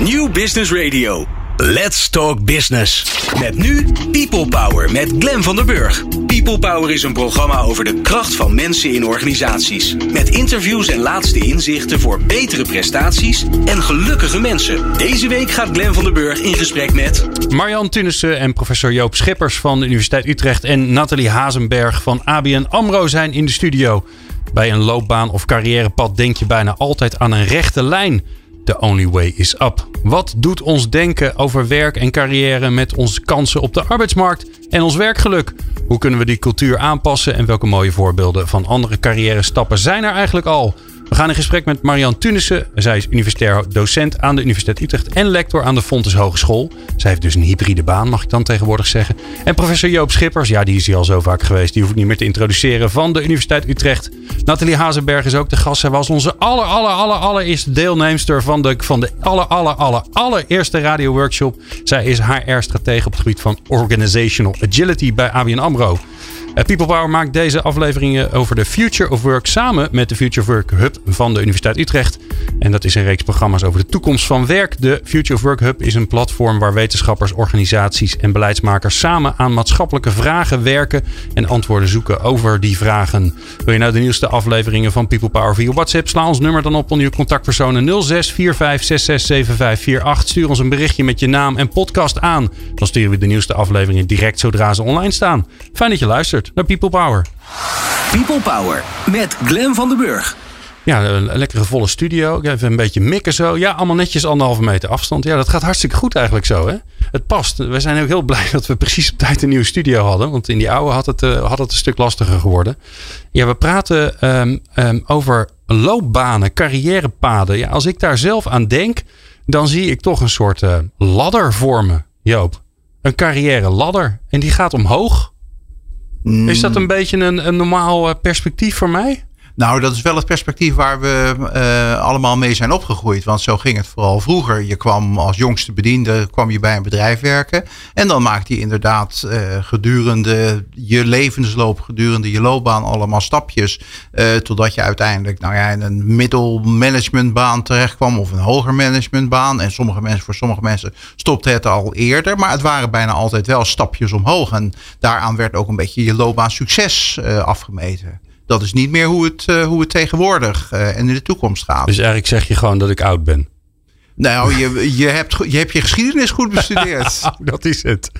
New Business Radio. Let's Talk Business. Met nu People Power met Glen van der Burg. People Power is een programma over de kracht van mensen in organisaties. Met interviews en laatste inzichten voor betere prestaties en gelukkige mensen. Deze week gaat Glen van der Burg in gesprek met... Marian Tunissen en professor Joop Schippers van de Universiteit Utrecht... en Nathalie Hazenberg van ABN AMRO zijn in de studio. Bij een loopbaan of carrièrepad denk je bijna altijd aan een rechte lijn... The only way is up. Wat doet ons denken over werk en carrière met onze kansen op de arbeidsmarkt en ons werkgeluk? Hoe kunnen we die cultuur aanpassen en welke mooie voorbeelden van andere carrière stappen zijn er eigenlijk al? We gaan in gesprek met Marianne Tunissen. Zij is universitair docent aan de Universiteit Utrecht en lector aan de Fontes Hogeschool. Zij heeft dus een hybride baan, mag ik dan tegenwoordig zeggen. En professor Joop Schippers, ja, die is hier al zo vaak geweest. Die hoef ik niet meer te introduceren van de Universiteit Utrecht. Nathalie Hazenberg is ook de gast. Zij was onze aller, aller, aller, allereerste deelnemster van de, van de aller, aller, aller, allereerste. Zij is HR-stratege op het gebied van Organizational Agility bij ABN AMRO. Eh, People Power maakt deze afleveringen over de Future of Work samen met de Future of Work Hub van de Universiteit Utrecht. En dat is een reeks programma's over de toekomst van werk. De Future of Work Hub is een platform waar wetenschappers, organisaties en beleidsmakers samen aan maatschappelijke vragen werken en antwoorden zoeken over die vragen. Wil je nou de nieuwste afleveringen van People Power via WhatsApp? Sla ons nummer dan op onder je contactpersonen 0645667548. Stuur ons een berichtje met je naam en podcast aan. Dan sturen we de nieuwste afleveringen direct zodra ze online staan. Fijn dat je luistert naar People Power. People Power met Glen van den Burg. Ja, een lekkere volle studio. Even een beetje mikken zo. Ja, allemaal netjes anderhalve meter afstand. Ja, dat gaat hartstikke goed eigenlijk zo. Hè? Het past. We zijn ook heel blij dat we precies op tijd een nieuwe studio hadden. Want in die oude had het, uh, had het een stuk lastiger geworden. Ja, we praten um, um, over loopbanen, carrièrepaden. Ja, als ik daar zelf aan denk, dan zie ik toch een soort uh, ladder vormen, Joop. Een carrière ladder. En die gaat omhoog. Is dat een beetje een, een normaal perspectief voor mij? Nou, dat is wel het perspectief waar we uh, allemaal mee zijn opgegroeid. Want zo ging het vooral vroeger. Je kwam als jongste bediende kwam je bij een bedrijf werken. En dan maakte je inderdaad uh, gedurende je levensloop, gedurende je loopbaan allemaal stapjes. Uh, totdat je uiteindelijk nou ja, in een middelmanagementbaan terecht kwam of een hoger managementbaan. En sommige mensen, voor sommige mensen stopte het al eerder. Maar het waren bijna altijd wel stapjes omhoog. En daaraan werd ook een beetje je loopbaan succes afgemeten dat is niet meer hoe het, uh, hoe het tegenwoordig uh, en in de toekomst gaat. Dus eigenlijk zeg je gewoon dat ik oud ben. Nou, je, je, hebt, je hebt je geschiedenis goed bestudeerd. dat is het.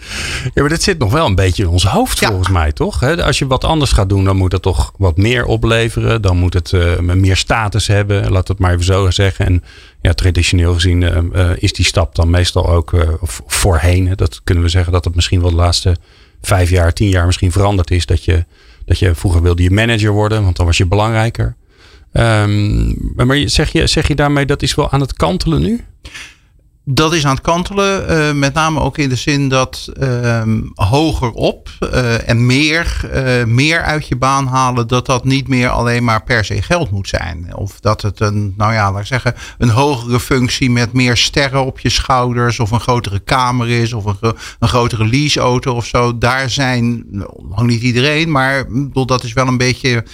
Ja, maar dat zit nog wel een beetje in ons hoofd ja. volgens mij, toch? Als je wat anders gaat doen, dan moet dat toch wat meer opleveren. Dan moet het uh, meer status hebben, laat het maar even zo zeggen. En ja, traditioneel gezien is die stap dan meestal ook voorheen. Dat kunnen we zeggen dat het misschien wel de laatste vijf jaar, tien jaar misschien veranderd is. Dat je dat je vroeger wilde je manager worden, want dan was je belangrijker. Um, maar zeg je, zeg je daarmee dat is wel aan het kantelen nu? Dat is aan het kantelen, uh, met name ook in de zin dat uh, hoger op uh, en meer, meer uit je baan halen, dat dat niet meer alleen maar per se geld moet zijn. Of dat het een, nou ja, laat ik zeggen, een hogere functie met meer sterren op je schouders, of een grotere kamer is, of een, een grotere leaseauto of zo. Daar zijn, nog niet iedereen, maar dat is wel een beetje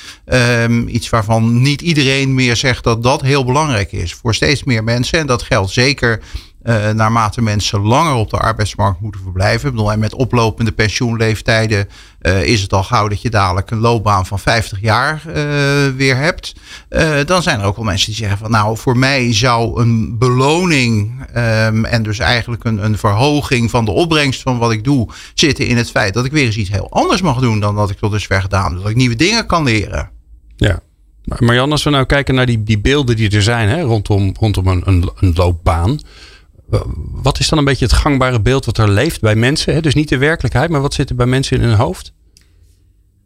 um, iets waarvan niet iedereen meer zegt dat dat heel belangrijk is voor steeds meer mensen. En dat geldt zeker uh, naarmate mensen langer op de arbeidsmarkt moeten verblijven. Bedoel, en met oplopende pensioenleeftijden uh, is het al gauw dat je dadelijk een loopbaan van 50 jaar uh, weer hebt. dan zijn er ook wel mensen die zeggen van nou, voor mij zou een beloning um, en dus eigenlijk een, een verhoging van de opbrengst van wat ik doe zitten in het feit dat ik weer eens iets heel anders mag doen dan dat ik tot dusver gedaan heb. Dat ik nieuwe dingen kan leren. Ja, maar Jan, als we nou kijken naar die, die beelden die er zijn hè, rondom, rondom een, een loopbaan. Wat is dan een beetje het gangbare beeld wat er leeft bij mensen? Hè? Dus niet de werkelijkheid, maar wat zit er bij mensen in hun hoofd?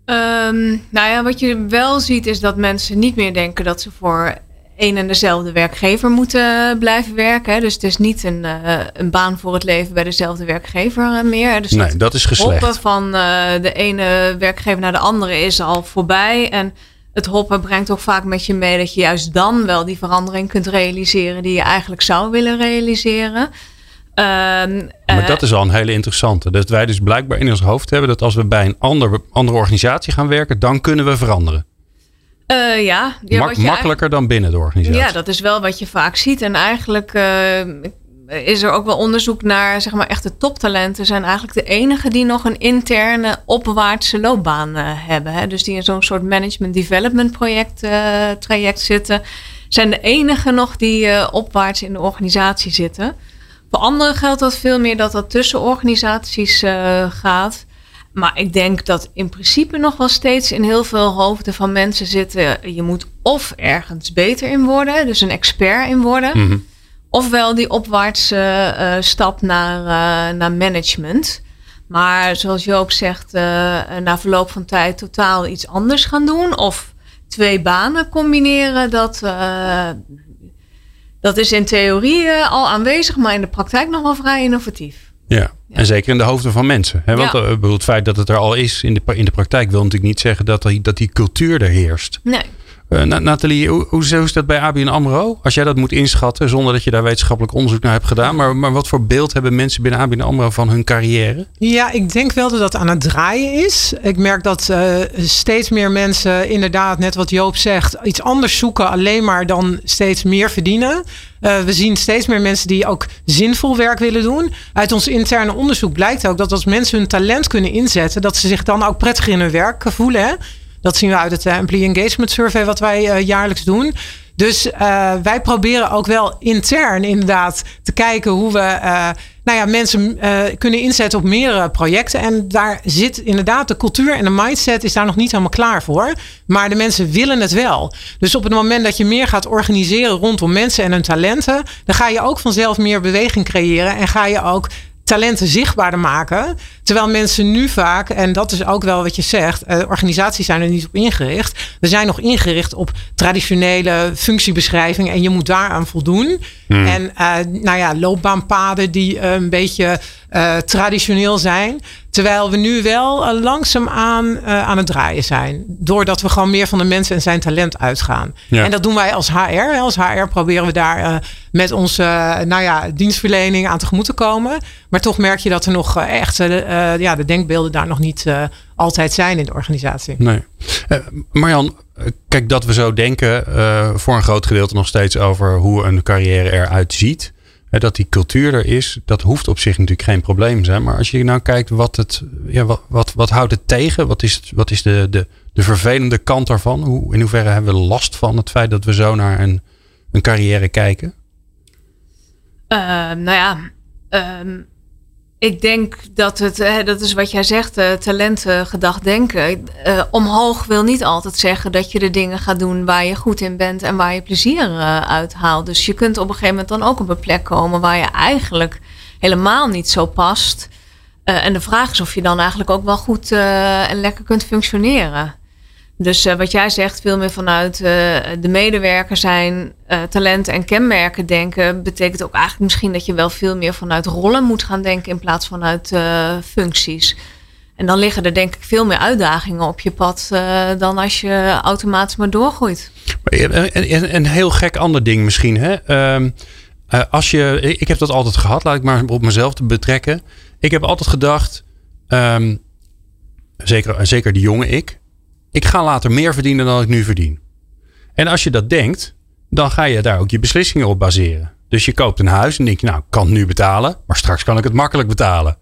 Um, nou ja, wat je wel ziet is dat mensen niet meer denken dat ze voor een en dezelfde werkgever moeten blijven werken. Dus het is niet een, uh, een baan voor het leven bij dezelfde werkgever meer. Dus nee, dat is geslecht. Hoppen van uh, de ene werkgever naar de andere is al voorbij. En het hoppen brengt ook vaak met je mee dat je juist dan wel die verandering kunt realiseren die je eigenlijk zou willen realiseren. Um, maar dat is al een hele interessante. Dat wij dus blijkbaar in ons hoofd hebben dat als we bij een ander, andere organisatie gaan werken, dan kunnen we veranderen. Uh, ja, ja Mak makkelijker dan binnen de organisatie. Ja, dat is wel wat je vaak ziet. En eigenlijk uh, is er ook wel onderzoek naar, zeg maar, echte toptalenten zijn eigenlijk de enigen die nog een interne opwaartse loopbaan uh, hebben. Hè? Dus die in zo'n soort management development project uh, traject zitten, zijn de enigen nog die uh, opwaarts in de organisatie zitten. Voor anderen geldt dat veel meer dat dat tussen organisaties gaat. Maar ik denk dat in principe nog wel steeds in heel veel hoofden van mensen zitten. Je moet of ergens beter in worden, dus een expert in worden. Mm Ofwel die opwaartse uh, stap naar, uh, naar management. Maar zoals Joop zegt, uh, na verloop van tijd totaal iets anders gaan doen. Of twee banen combineren. Dat, dat is in theorie al aanwezig, maar in de praktijk nog wel vrij innovatief. Ja, ja. en zeker in de hoofden van mensen. Hè? Want ja. het feit dat het er al is in de, in de praktijk wil natuurlijk niet zeggen dat, die, dat die cultuur er heerst. Nee. Uh, Nathalie, hoe, hoe is dat bij ABN AMRO? Als jij dat moet inschatten, zonder dat je daar wetenschappelijk onderzoek naar hebt gedaan. Maar, maar wat voor beeld hebben mensen binnen ABN AMRO van hun carrière? Ja, ik denk wel dat dat aan het draaien is. Ik merk dat uh, steeds meer mensen inderdaad, net wat Joop zegt, iets anders zoeken. Alleen maar dan steeds meer verdienen. Uh, we zien steeds meer mensen die ook zinvol werk willen doen. Uit ons interne onderzoek blijkt ook dat als mensen hun talent kunnen inzetten, dat ze zich dan ook prettig in hun werk voelen. Hè? Dat zien we uit het Employee Engagement Survey wat wij uh, jaarlijks doen. Dus uh, wij proberen ook wel intern inderdaad te kijken hoe we nou ja, mensen kunnen inzetten op meerdere projecten. En daar zit inderdaad de cultuur en de mindset is daar nog niet helemaal klaar voor. Maar de mensen willen het wel. Dus op het moment dat je meer gaat organiseren rondom mensen en hun talenten, dan ga je ook vanzelf meer beweging creëren en ga je ook talenten zichtbaarder maken. Terwijl mensen nu vaak, en dat is ook wel wat je zegt, uh, organisaties zijn er niet op ingericht. We zijn nog ingericht op traditionele functiebeschrijving en je moet daaraan voldoen. Hmm. En uh, nou ja, loopbaanpaden die uh, een beetje traditioneel zijn. Terwijl we nu wel uh, langzaamaan uh, aan het draaien zijn. Doordat we gewoon meer van de mensen en zijn talent uitgaan. Ja. En dat doen wij als HR. Als HR proberen we daar met onze nou ja, dienstverlening aan tegemoet te komen. Maar toch merk je dat er nog echt ja, de denkbeelden daar nog niet altijd zijn in de organisatie. Nee. Marjan, kijk dat we zo denken voor een groot gedeelte nog steeds over hoe een carrière eruit ziet dat die cultuur er is, dat hoeft op zich natuurlijk geen probleem zijn. Maar als je nou kijkt wat het, ja, wat, wat, wat houdt het tegen? Wat is, wat is de, de, de vervelende kant daarvan? Hoe, in hoeverre hebben we last van het feit dat we zo naar een, een carrière kijken? Uh, nou ja, um, ik denk dat het, hè, dat is wat jij zegt, uh, talentengedacht denken. Uh, omhoog wil niet altijd zeggen dat je de dingen gaat doen waar je goed in bent en waar je plezier uh, uit haalt. Dus je kunt op een gegeven moment dan ook op een plek komen waar je eigenlijk helemaal niet zo past. en de vraag is of je dan eigenlijk ook wel goed en lekker kunt functioneren. Dus uh, wat jij zegt, veel meer vanuit uh, de medewerker zijn, uh, talenten en kenmerken denken, betekent ook eigenlijk misschien dat je wel veel meer vanuit rollen moet gaan denken in plaats van uit functies. En dan liggen er denk ik veel meer uitdagingen op je pad dan als je automatisch maar doorgroeit. Een, een heel gek ander ding misschien. Hè? Um, als je, ik heb dat altijd gehad, laat ik maar op mezelf te betrekken. Ik heb altijd gedacht, um, zeker, zeker die jonge ik, ik ga later meer verdienen dan ik nu verdien. En als je dat denkt, dan ga je daar ook je beslissingen op baseren. Dus je koopt een huis en denk je, nou, ik kan nu betalen, maar straks kan ik het makkelijk betalen.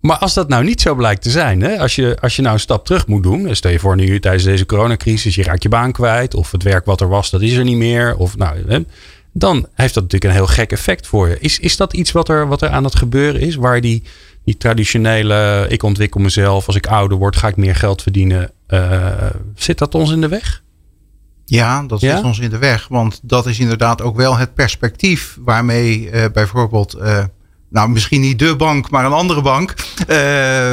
Maar als dat nou niet zo blijkt te zijn, hè, als, je, als je nou een stap terug moet doen, stel je voor nu tijdens deze coronacrisis, je raakt je baan kwijt, of het werk wat er was, dat is er niet meer, of nou, dan heeft dat natuurlijk een heel gek effect voor je. Is, is dat iets wat er, wat er aan het gebeuren is, waar die, die traditionele, ik ontwikkel mezelf, als ik ouder word, ga ik meer geld verdienen, zit dat ons in de weg? Ja, dat zit ons in de weg. Want dat is inderdaad ook wel het perspectief waarmee uh, bijvoorbeeld uh, nou misschien niet de bank, maar een andere bank, uh,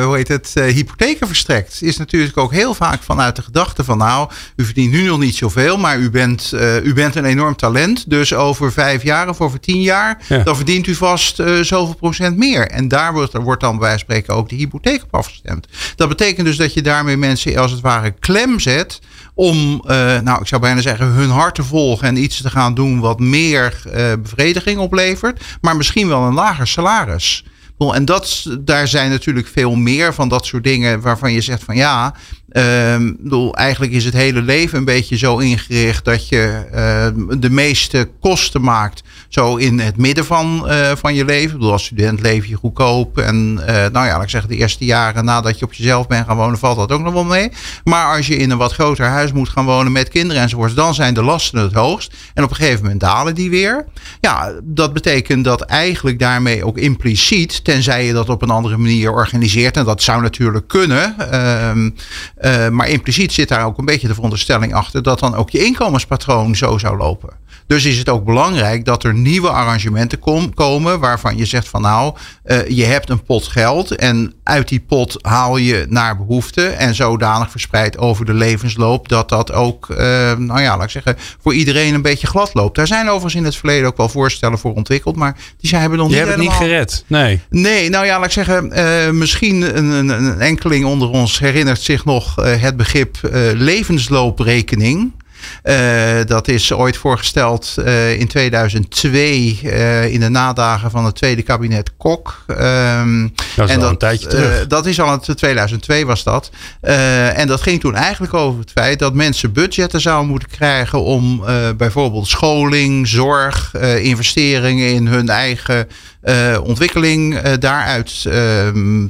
hoe heet het, uh, hypotheken verstrekt. Is natuurlijk ook heel vaak vanuit de gedachte van nou, u verdient nu nog niet zoveel, maar u bent, uh, u bent een enorm talent. Dus over vijf jaar of over tien jaar, ja. dan verdient u vast zoveel procent meer. En daar wordt, wordt dan bij spreken ook de hypotheek op afgestemd. Dat betekent dus dat je daarmee mensen als het ware klem zet om, uh, nou, ik zou bijna zeggen, hun hart te volgen en iets te gaan doen wat meer uh, bevrediging oplevert, maar misschien wel een lager salaris. En dat, daar zijn natuurlijk veel meer van dat soort dingen waarvan je zegt van ja, Um, bedoel, eigenlijk is het hele leven een beetje zo ingericht dat je uh, de meeste kosten maakt. Zo in het midden van, uh, van je leven. Ik bedoel, als student leef je goedkoop. En uh, nou ja, ik zeggen, de eerste jaren nadat je op jezelf bent gaan wonen, valt dat ook nog wel mee. Maar als je in een wat groter huis moet gaan wonen met kinderen enzovoorts, dan zijn de lasten het hoogst. En op een gegeven moment dalen die weer. Ja, dat betekent dat eigenlijk daarmee ook impliciet, tenzij je dat op een andere manier organiseert, en dat zou natuurlijk kunnen. Uh, maar impliciet zit daar ook een beetje de veronderstelling achter dat dan ook je inkomenspatroon zo zou lopen. Dus is het ook belangrijk dat er nieuwe arrangementen kom, komen waarvan je zegt van nou, uh, je hebt een pot geld en uit die pot haal je naar behoefte en zodanig verspreid over de levensloop dat dat ook, uh, nou ja, laat ik zeggen, voor iedereen een beetje glad loopt. Daar zijn overigens in het verleden ook wel voorstellen voor ontwikkeld, maar die zijn hebben nog niet helemaal... niet gered, nee. Nee, nou ja, laat ik zeggen, uh, misschien een, een, een, enkeling onder ons herinnert zich nog het begrip levenslooprekening. Dat is ooit voorgesteld uh, in 2002 uh, in de nadagen van het tweede kabinet Kok. Um, dat is en al dat, een tijdje terug. dat is al in 2002 was dat. en dat ging toen eigenlijk over het feit dat mensen budgetten zouden moeten krijgen om bijvoorbeeld scholing, zorg, investeringen in hun eigen uh, ontwikkeling uh, daaruit uh,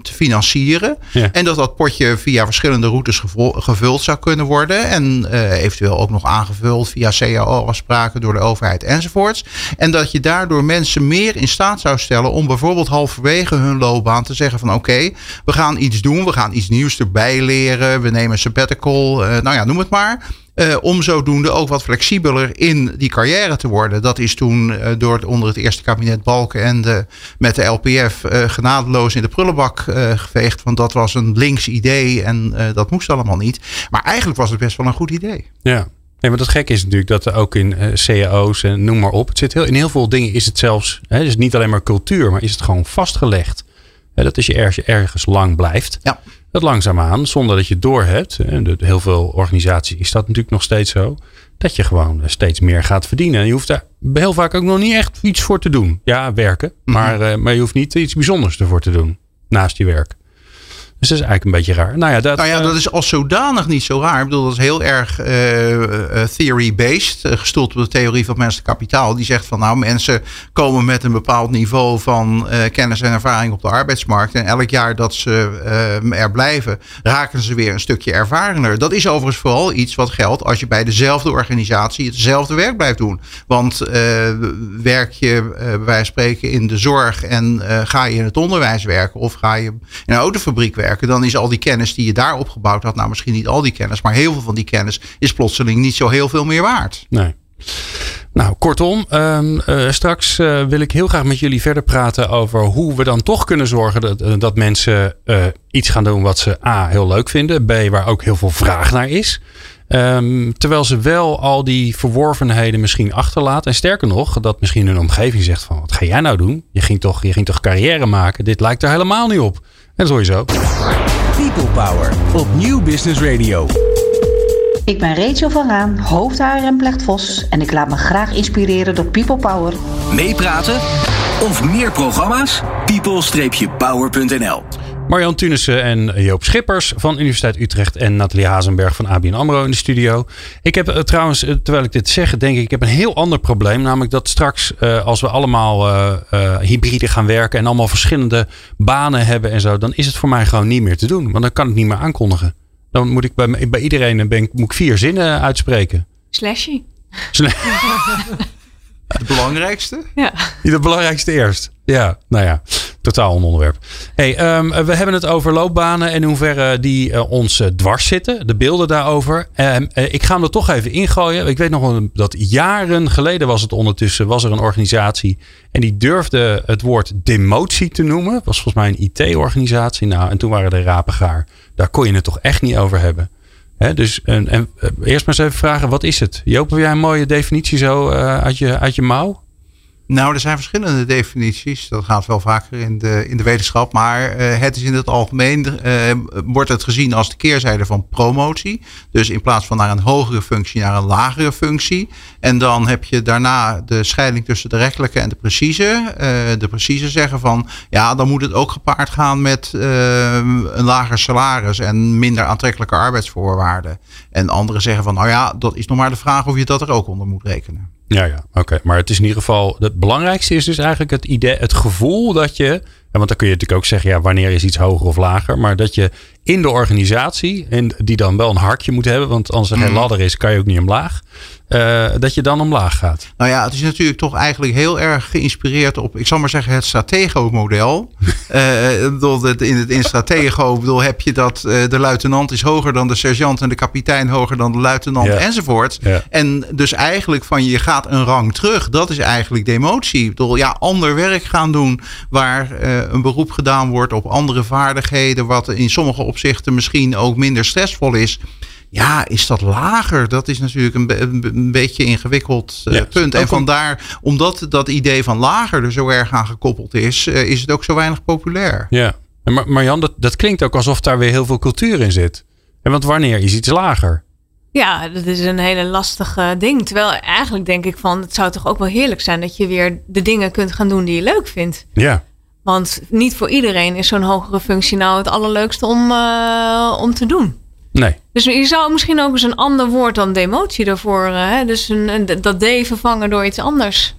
te financieren. Ja. En dat dat potje via verschillende routes gevuld zou kunnen worden. En eventueel ook nog aangevuld via CAO-afspraken door de overheid enzovoorts. En dat je daardoor mensen meer in staat zou stellen om bijvoorbeeld halverwege hun loopbaan te zeggen van oké, okay, we gaan iets doen, we gaan iets nieuws erbij leren, we nemen sabbatical, nou ja, noem het maar. Uh, om zodoende ook wat flexibeler in die carrière te worden. Dat is toen uh, door onder het eerste kabinet Balken en de, met de LPF uh, genadeloos in de prullenbak geveegd. Want dat was een links idee en dat moest allemaal niet. Maar eigenlijk was het best wel een goed idee. Ja. Nee, maar dat gek is natuurlijk dat er ook in cao's en noem maar op. Het zit heel, in heel veel dingen is het zelfs. Hè, dus niet alleen maar cultuur, maar is het gewoon vastgelegd. Hè, dat als je ergens, ergens lang blijft. Ja dat langzaamaan, zonder dat je het doorhebt, en heel veel organisaties is dat natuurlijk nog steeds zo, dat je gewoon steeds meer gaat verdienen. En je hoeft daar heel vaak ook nog niet echt iets voor te doen. Ja, werken, mhm. maar, uh, maar je hoeft niet iets bijzonders ervoor te doen naast je werk. Dus dat is eigenlijk een beetje raar. Nou ja, dat, nou ja, dat is als zodanig niet zo raar. Ik bedoel, dat is heel erg uh, theory-based. Gestoeld op de theorie van menselijk kapitaal. Die zegt van nou, mensen komen met een bepaald niveau van kennis en ervaring op de arbeidsmarkt. En elk jaar dat ze er blijven, raken ze weer een stukje ervarener. Dat is overigens vooral iets wat geldt als je bij dezelfde organisatie hetzelfde werk blijft doen. Want werk je bij wijze van spreken in de zorg en ga je in het onderwijs werken of ga je in een autofabriek werken dan is al die kennis die je daar opgebouwd had, nou misschien niet al die kennis, maar heel veel van die kennis is plotseling niet zo heel veel meer waard. Nee. Nou, kortom, um, uh, straks uh, wil ik heel graag met jullie verder praten over hoe we dan toch kunnen zorgen dat, uh, dat mensen iets gaan doen wat ze A heel leuk vinden, B waar ook heel veel vraag naar is. Um, terwijl ze wel al die verworvenheden misschien achterlaten. En sterker nog, dat misschien hun omgeving zegt van wat ga jij nou doen? Je ging toch, je ging toch carrière maken? Dit lijkt er helemaal niet op. En sowieso. People Power op Nieuw Business Radio. Ik ben Rachel van Raan, hoofdhaar en Vos en ik laat me graag inspireren door People Power. Meepraten of meer programma's? people-power.nl Marjan Tunissen en Joop Schippers van Universiteit Utrecht en Nathalie Hazenberg van ABN AMRO in de studio. Ik heb uh, trouwens, uh, terwijl ik dit zeg, denk ik, ik heb een heel ander probleem. Namelijk dat straks uh, als we allemaal hybride gaan werken en allemaal verschillende banen hebben en zo, dan is het voor mij gewoon niet meer te doen. Want dan kan ik niet meer aankondigen. Dan moet ik bij, bij iedereen ben, moet ik vier zinnen uitspreken. Slashy. Het belangrijkste? Ja. Het belangrijkste eerst. Ja, nou ja, totaal een onderwerp. Hey, um, we hebben het over loopbanen en in hoeverre die uh, ons uh, dwars zitten. De beelden daarover. Uh, ik ga hem er toch even ingooien. Ik weet nog dat jaren geleden was het ondertussen. Was er een organisatie en die durfde het woord demotie te noemen. Was volgens mij een IT-organisatie. Nou, en toen waren de rapengaar. Daar kon je het toch echt niet over hebben dus en, eerst maar eens even vragen, wat is het? Joop, heb jij een mooie definitie zo uit, je, uit je mouw? Nou, er zijn verschillende definities. Dat gaat wel vaker in de, in de wetenschap. Maar uh, het is in het algemeen, uh, wordt het gezien als de keerzijde van promotie. Dus in plaats van naar een hogere functie, naar een lagere functie. En dan heb je daarna de scheiding tussen de rechtelijke en de precieze. Uh, de precieze zeggen van, ja, dan moet het ook gepaard gaan met een lager salaris en minder aantrekkelijke arbeidsvoorwaarden. En anderen zeggen van, nou ja, dat is nog maar de vraag of je dat er ook onder moet rekenen. Ja, ja, oké. Maar het is in ieder geval. Het belangrijkste is dus eigenlijk het idee, het gevoel dat je. Want dan kun je natuurlijk ook zeggen, ja, wanneer is iets hoger of lager. Maar dat je in de organisatie, en die dan wel een hartje moet hebben, want als er geen mhm. ladder is, kan je ook niet omlaag. Uh, dat je dan omlaag gaat. Nou ja, het is natuurlijk toch eigenlijk heel erg geïnspireerd op, ik zal maar zeggen, het Stratego-model. uh, in het in Stratego bedoel, heb je dat uh, de luitenant is hoger dan de sergeant en de kapitein hoger dan de luitenant enzovoort. En dus eigenlijk van je gaat een rang terug. Dat is eigenlijk demotie. Ik bedoel, ja, ander werk gaan doen waar een beroep gedaan wordt op andere vaardigheden, wat in sommige opzichten misschien ook minder stressvol is. Ja, is dat lager? Dat is natuurlijk een, een beetje ingewikkeld uh, punt. En vandaar, omdat dat idee van lager er zo erg aan gekoppeld is, uh, is het ook zo weinig populair. Ja, maar Marjan, dat, dat klinkt ook alsof daar weer heel veel cultuur in zit. En want wanneer is iets lager? Ja, dat is een hele lastige ding. Terwijl eigenlijk denk ik van, het zou toch ook wel heerlijk zijn dat je weer de dingen kunt gaan doen die je leuk vindt. Ja. Want niet voor iedereen is zo'n hogere functie nou het allerleukste om, uh, om te doen. Nee. Dus je zou misschien ook eens een ander woord dan demotie ervoor. Uh, hè? Dus een, dat D vervangen door iets anders.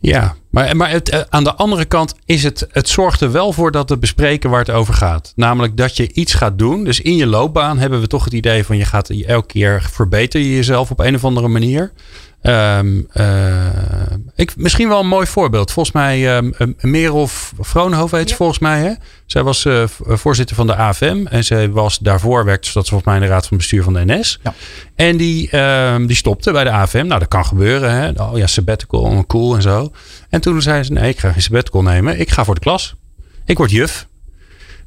Ja, maar, maar het, uh, aan de andere kant is het, het zorgt er wel voor dat we bespreken waar het over gaat. Namelijk dat je iets gaat doen. Dus in je loopbaan hebben we toch het idee van je gaat elke keer verbeter je jezelf op een of andere manier. Um, uh, ik, misschien wel een mooi voorbeeld. Volgens mij, um, Merel Vroonhoven heet ze volgens mij. Hè? Zij was uh, voorzitter van de AFM. En zij was daarvoor, werkte ze dat volgens mij in de raad van bestuur van de NS. Ja. En die, um, die stopte bij de AFM. Nou, dat kan gebeuren. Hè? Oh ja, sabbatical, cool en zo. En toen zei ze, nee, ik ga geen sabbatical nemen. Ik ga voor de klas. Ik word juf.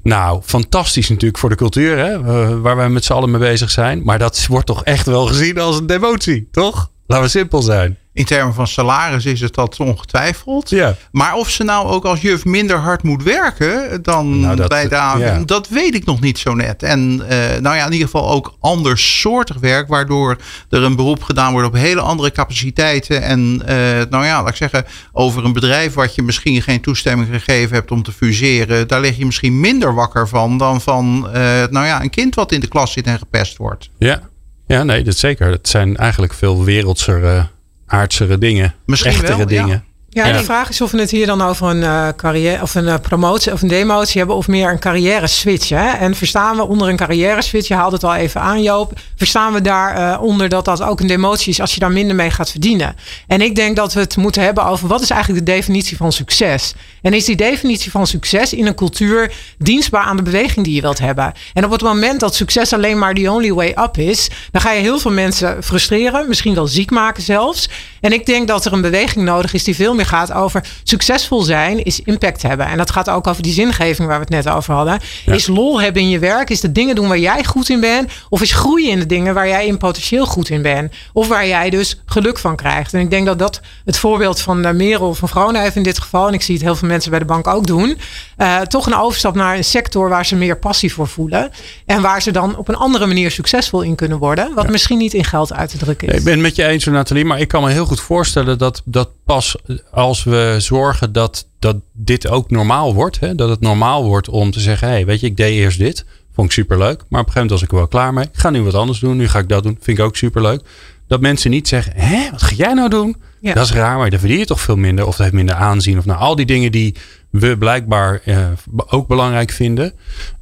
Nou, fantastisch natuurlijk voor de cultuur, hè? waar wij met z'n allen mee bezig zijn. Maar dat wordt toch echt wel gezien als een demotie, toch? Laten we simpel zijn. In termen van salaris is het dat ongetwijfeld. Ja. Maar of ze nou ook als juf minder hard moet werken dan nou, dat, bij de AVM, dat weet ik nog niet zo net. En uh, nou ja, in ieder geval ook andersoortig werk, waardoor er een beroep gedaan wordt op hele andere capaciteiten. En uh, nou ja, laat ik zeggen, over een bedrijf wat je misschien geen toestemming gegeven hebt om te fuseren, daar lig je misschien minder wakker van dan van uh, nou ja, een kind wat in de klas zit en gepest wordt. Ja, ja, nee, dat zeker. Het zijn eigenlijk veel wereldsere, aardsere dingen. Misschien echtere dingen. Ja, de vraag is of we het hier dan over een uh, carrière of een uh, promotie of een demotie hebben of meer een carrière switch. Hè? En verstaan we onder een carrière switch, je haalde het al even aan Joop, verstaan we daaronder uh, onder dat dat ook een demotie is als je daar minder mee gaat verdienen. En ik denk dat we het moeten hebben over wat is eigenlijk de definitie van succes. En is die definitie van succes in een cultuur dienstbaar aan de beweging die je wilt hebben. En op het moment dat succes alleen maar the only way up is, dan ga je heel veel mensen frustreren, misschien wel ziek maken zelfs. En ik denk dat er een beweging nodig is die veel meer gaat over succesvol zijn, is impact hebben. En dat gaat ook over die zingeving waar we het net over hadden. Is lol hebben in je werk? Is de dingen doen waar jij goed in bent? Of is groeien in de dingen waar jij in potentieel goed in bent? Of waar jij dus geluk van krijgt? En ik denk dat dat het voorbeeld van uh, Merel van heeft in dit geval. En ik zie het heel veel mensen bij de bank ook doen. Uh, toch een overstap naar een sector waar ze meer passie voor voelen. En waar ze dan op een andere manier succesvol in kunnen worden. Wat misschien niet in geld uit te drukken is. ik ben het met je eens, Nathalie. Maar ik kan me heel goed voorstellen dat, dat pas als we zorgen dat, dat dit ook normaal wordt. Hè, dat het normaal wordt om te zeggen: hey, weet je, ik deed eerst dit. Vond ik superleuk. Maar op een gegeven moment was ik er wel klaar mee. Ik ga nu wat anders doen. Nu ga ik dat doen. Vind ik ook superleuk. Dat mensen niet zeggen: hè, wat ga jij nou doen? Dat is raar, maar dan verdien je toch veel minder. Of dat heeft minder aanzien. Of nou, al die dingen die we blijkbaar uh, ook belangrijk vinden.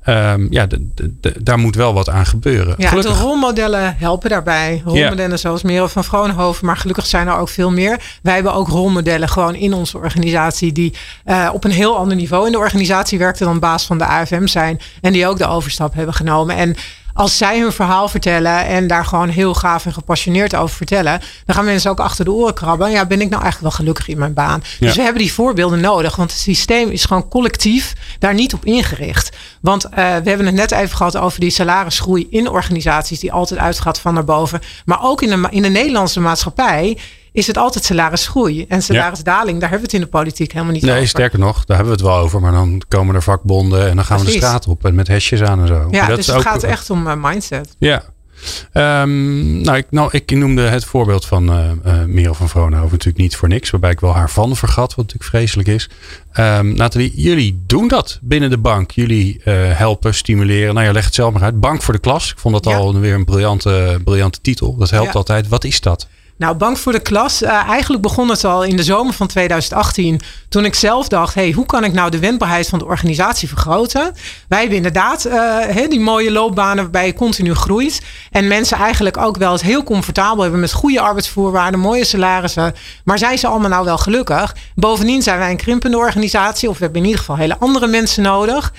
Um, ja, daar moet wel wat aan gebeuren. Ja, de rolmodellen helpen daarbij. Rolmodellen zoals Merel van Vroonhoven, maar gelukkig zijn er ook veel meer. Wij hebben ook rolmodellen gewoon in onze organisatie die uh, op een heel ander niveau in de organisatie werkten dan baas van de AFM zijn. En die ook de overstap hebben genomen. En als zij hun verhaal vertellen en daar gewoon heel gaaf en gepassioneerd over vertellen, dan gaan mensen ook achter de oren krabben. Ja, ben ik nou eigenlijk wel gelukkig in mijn baan? Dus we hebben die voorbeelden nodig, want het systeem is gewoon collectief daar niet op ingericht. Want uh, we hebben het net even gehad over die salarisgroei in organisaties die altijd uitgaat van naar boven. Maar ook in de, in de Nederlandse maatschappij is het altijd salarisgroei. En salarisdaling, daar hebben we het in de politiek helemaal niet over. Nee, sterker nog, daar hebben we het wel over. Maar dan komen er vakbonden en dan gaan we de straat op en met hesjes aan en zo. Ja, dat dus het gaat echt om uh, mindset. Ja, Um, nou, ik, nou, ik noemde het voorbeeld van uh, uh, Merel van Vroonhoven natuurlijk niet voor niks. Waarbij ik wel haar van vergat, wat natuurlijk vreselijk is. Um, Nathalie, jullie doen dat binnen de bank. Jullie uh, helpen, stimuleren. Nou, je legt het zelf maar uit. Bank voor de klas. Ik vond dat ja. al weer een briljante, briljante titel. Dat helpt ja. altijd. Wat is dat? Nou, Bank voor de Klas. Uh, eigenlijk begon het al in de zomer van 2018. Toen ik zelf dacht: hey, hoe kan ik nou de wendbaarheid van de organisatie vergroten? Wij hebben inderdaad uh, die mooie loopbanen waarbij je continu groeit. En mensen eigenlijk ook wel het heel comfortabel hebben met goede arbeidsvoorwaarden, mooie salarissen. Maar zijn ze allemaal nou wel gelukkig? Bovendien zijn wij een krimpende organisatie, of we hebben in ieder geval hele andere mensen nodig.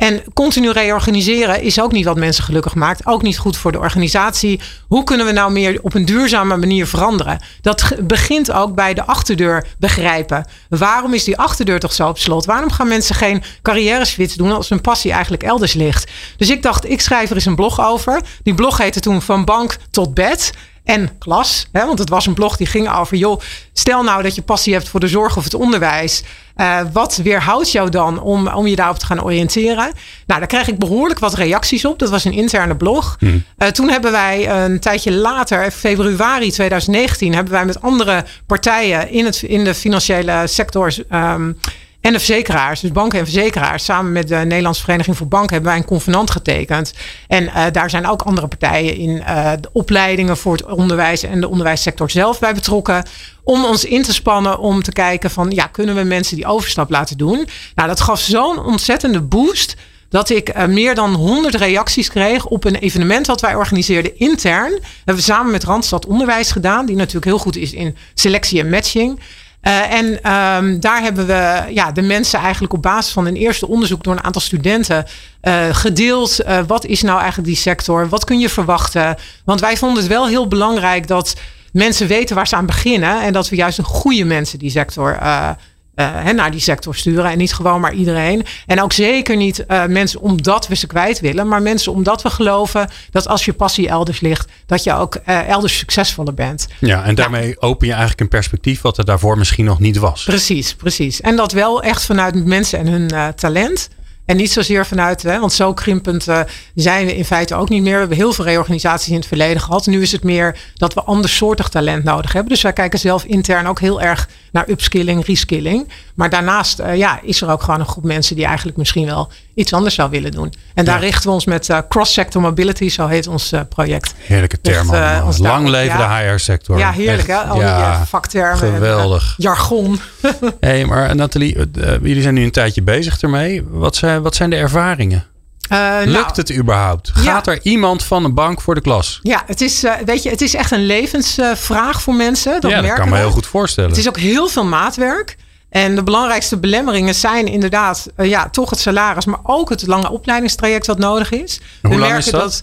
En continu reorganiseren is ook niet wat mensen gelukkig maakt. Ook niet goed voor de organisatie. Hoe kunnen we nou meer op een duurzame manier veranderen? Dat begint ook bij de achterdeur begrijpen. Waarom is die achterdeur toch zo op slot? Waarom gaan mensen geen carrière switch doen als hun passie eigenlijk elders ligt? Dus ik dacht, ik schrijf er eens een blog over. Die blog heette toen Van Bank tot Bed en klas. Hè, want het was een blog die ging over, joh, stel nou dat je passie hebt voor de zorg of het onderwijs. Uh, wat weerhoudt jou dan om, om je daarop te gaan oriënteren? Nou, daar kreeg ik behoorlijk wat reacties op. Dat was een interne blog. Hmm. Uh, toen hebben wij een tijdje later, februari 2019, hebben wij met andere partijen in, het, in de financiële sector. Um, en de verzekeraars, dus banken en verzekeraars, samen met de Nederlandse Vereniging voor Banken hebben wij een convenant getekend. En uh, daar zijn ook andere partijen in uh, de opleidingen voor het onderwijs en de onderwijssector zelf bij betrokken. Om ons in te spannen om te kijken van ja, kunnen we mensen die overstap laten doen? Nou, dat gaf zo'n ontzettende boost dat ik uh, meer dan 100 reacties kreeg op een evenement wat wij organiseerden intern. Dat hebben we samen met Randstad Onderwijs gedaan, die natuurlijk heel goed is in selectie en matching. Uh, en um, daar hebben we ja, de mensen eigenlijk op basis van een eerste onderzoek door een aantal studenten uh, gedeeld. Uh, wat is nou eigenlijk die sector? Wat kun je verwachten? Want wij vonden het wel heel belangrijk dat mensen weten waar ze aan beginnen. En dat we juist een goede mensen die sector uh, naar die sector sturen. En niet gewoon maar iedereen. En ook zeker niet uh, mensen omdat we ze kwijt willen. Maar mensen omdat we geloven dat als je passie elders ligt. Dat je ook uh, elders succesvoller bent. Ja, en daarmee ja. open je eigenlijk een perspectief wat er daarvoor misschien nog niet was. Precies, precies. En dat wel echt vanuit mensen en hun talent. En niet zozeer vanuit, hè, want zo krimpend uh, zijn we in feite ook niet meer. We hebben heel veel reorganisaties in het verleden gehad. Nu is het meer dat we andersoortig talent nodig hebben. Dus wij kijken zelf intern ook heel erg naar upskilling, reskilling. Maar daarnaast uh, ja, is er ook gewoon een groep mensen die eigenlijk misschien wel iets anders zou willen doen. En daar ja. richten we ons met uh, cross-sector mobility, zo heet ons project. Heerlijke term. Echt, Lang leven de HR-sector. Ja, heerlijk Echt, hè? Al ja, die vaktermen. Geweldig. En, jargon. Hé, hey, maar Nathalie, jullie zijn nu een tijdje bezig ermee. Wat zijn, wat zijn de ervaringen? Uh, Lukt nou, het überhaupt? Gaat ja. er iemand van een bank voor de klas? Ja, het is, uh, weet je, het is echt een levensvraag uh, voor mensen. Dat ja, dat kan me heel goed voorstellen. Het is ook heel veel maatwerk. En de belangrijkste belemmeringen zijn inderdaad ja, toch het salaris, maar ook het lange opleidingstraject wat nodig is. En hoe lang is dat? dat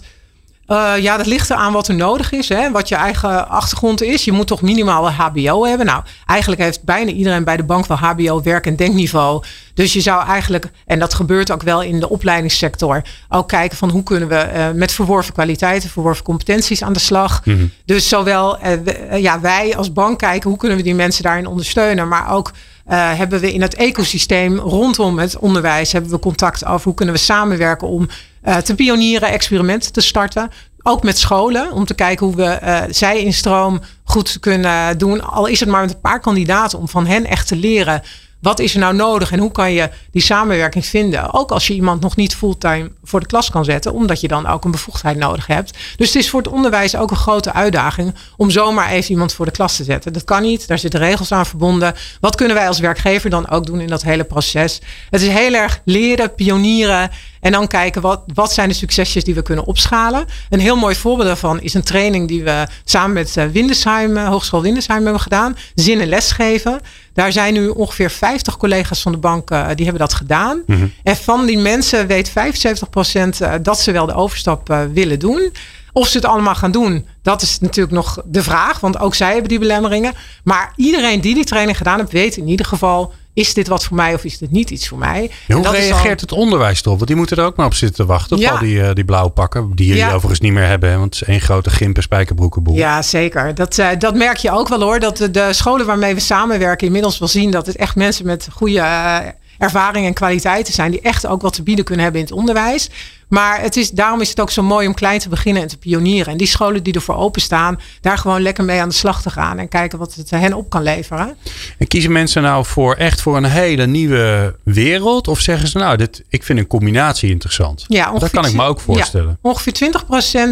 uh, ja, dat ligt eraan wat er nodig is. Hè? Wat je eigen achtergrond is. Je moet toch minimaal een HBO hebben. Nou, eigenlijk heeft bijna iedereen bij de bank wel HBO werk- en denkniveau. Dus je zou eigenlijk, en dat gebeurt ook wel in de opleidingssector, ook kijken van hoe kunnen we uh, met verworven kwaliteiten, verworven competenties aan de slag. Mhm. Dus zowel uh, ja, wij als bank kijken hoe kunnen we die mensen daarin ondersteunen, maar ook uh, hebben we in het ecosysteem rondom het onderwijs hebben we contact over hoe kunnen we samenwerken om uh, te pionieren, experimenten te starten. Ook met scholen, om te kijken hoe we uh, zij in stroom goed kunnen doen. Al is het maar met een paar kandidaten, om van hen echt te leren. Wat is er nou nodig en hoe kan je die samenwerking vinden? Ook als je iemand nog niet fulltime voor de klas kan zetten, omdat je dan ook een bevoegdheid nodig hebt. Dus het is voor het onderwijs ook een grote uitdaging om zomaar even iemand voor de klas te zetten. Dat kan niet, daar zitten regels aan verbonden. Wat kunnen wij als werkgever dan ook doen in dat hele proces? Het is heel erg leren, pionieren en dan kijken wat, wat zijn de succesjes die we kunnen opschalen. Een heel mooi voorbeeld daarvan is een training die we samen met Windesheim, Hogeschool Windesheim hebben gedaan. Zin en lesgeven. Daar zijn nu ongeveer 50 collega's van de bank uh, die hebben dat gedaan. Mm-hmm. En van die mensen weet 75% uh, dat ze wel de overstap uh, willen doen. Of ze het allemaal gaan doen, dat is natuurlijk nog de vraag. Want ook zij hebben die belemmeringen. Maar iedereen die die training gedaan heeft, weet in ieder geval is dit wat voor mij of is dit niet iets voor mij? Hoe En is reageert al- het onderwijs erop? Want die moeten er ook maar op zitten te wachten. Op Ja. al die, eh, die blauwe pakken. Die jullie Ja. overigens niet meer hebben. Hè, want het is één grote gimp en spijkerbroekenboel. Ja, zeker. Dat, eh, dat merk je ook wel hoor. Dat de, de scholen waarmee we samenwerken inmiddels wel zien dat het echt mensen met goede eh, ervaring en kwaliteiten zijn. Die echt ook wat te bieden kunnen hebben in het onderwijs. Maar het is, daarom is het ook zo mooi om klein te beginnen en te pionieren. En die scholen die ervoor openstaan, daar gewoon lekker mee aan de slag te gaan. En kijken wat het hen op kan leveren. En kiezen mensen nou voor echt voor een hele nieuwe wereld? Of zeggen ze nou, dit, ik vind een combinatie interessant? Ja, dat kan ik me ook voorstellen. Ja, ongeveer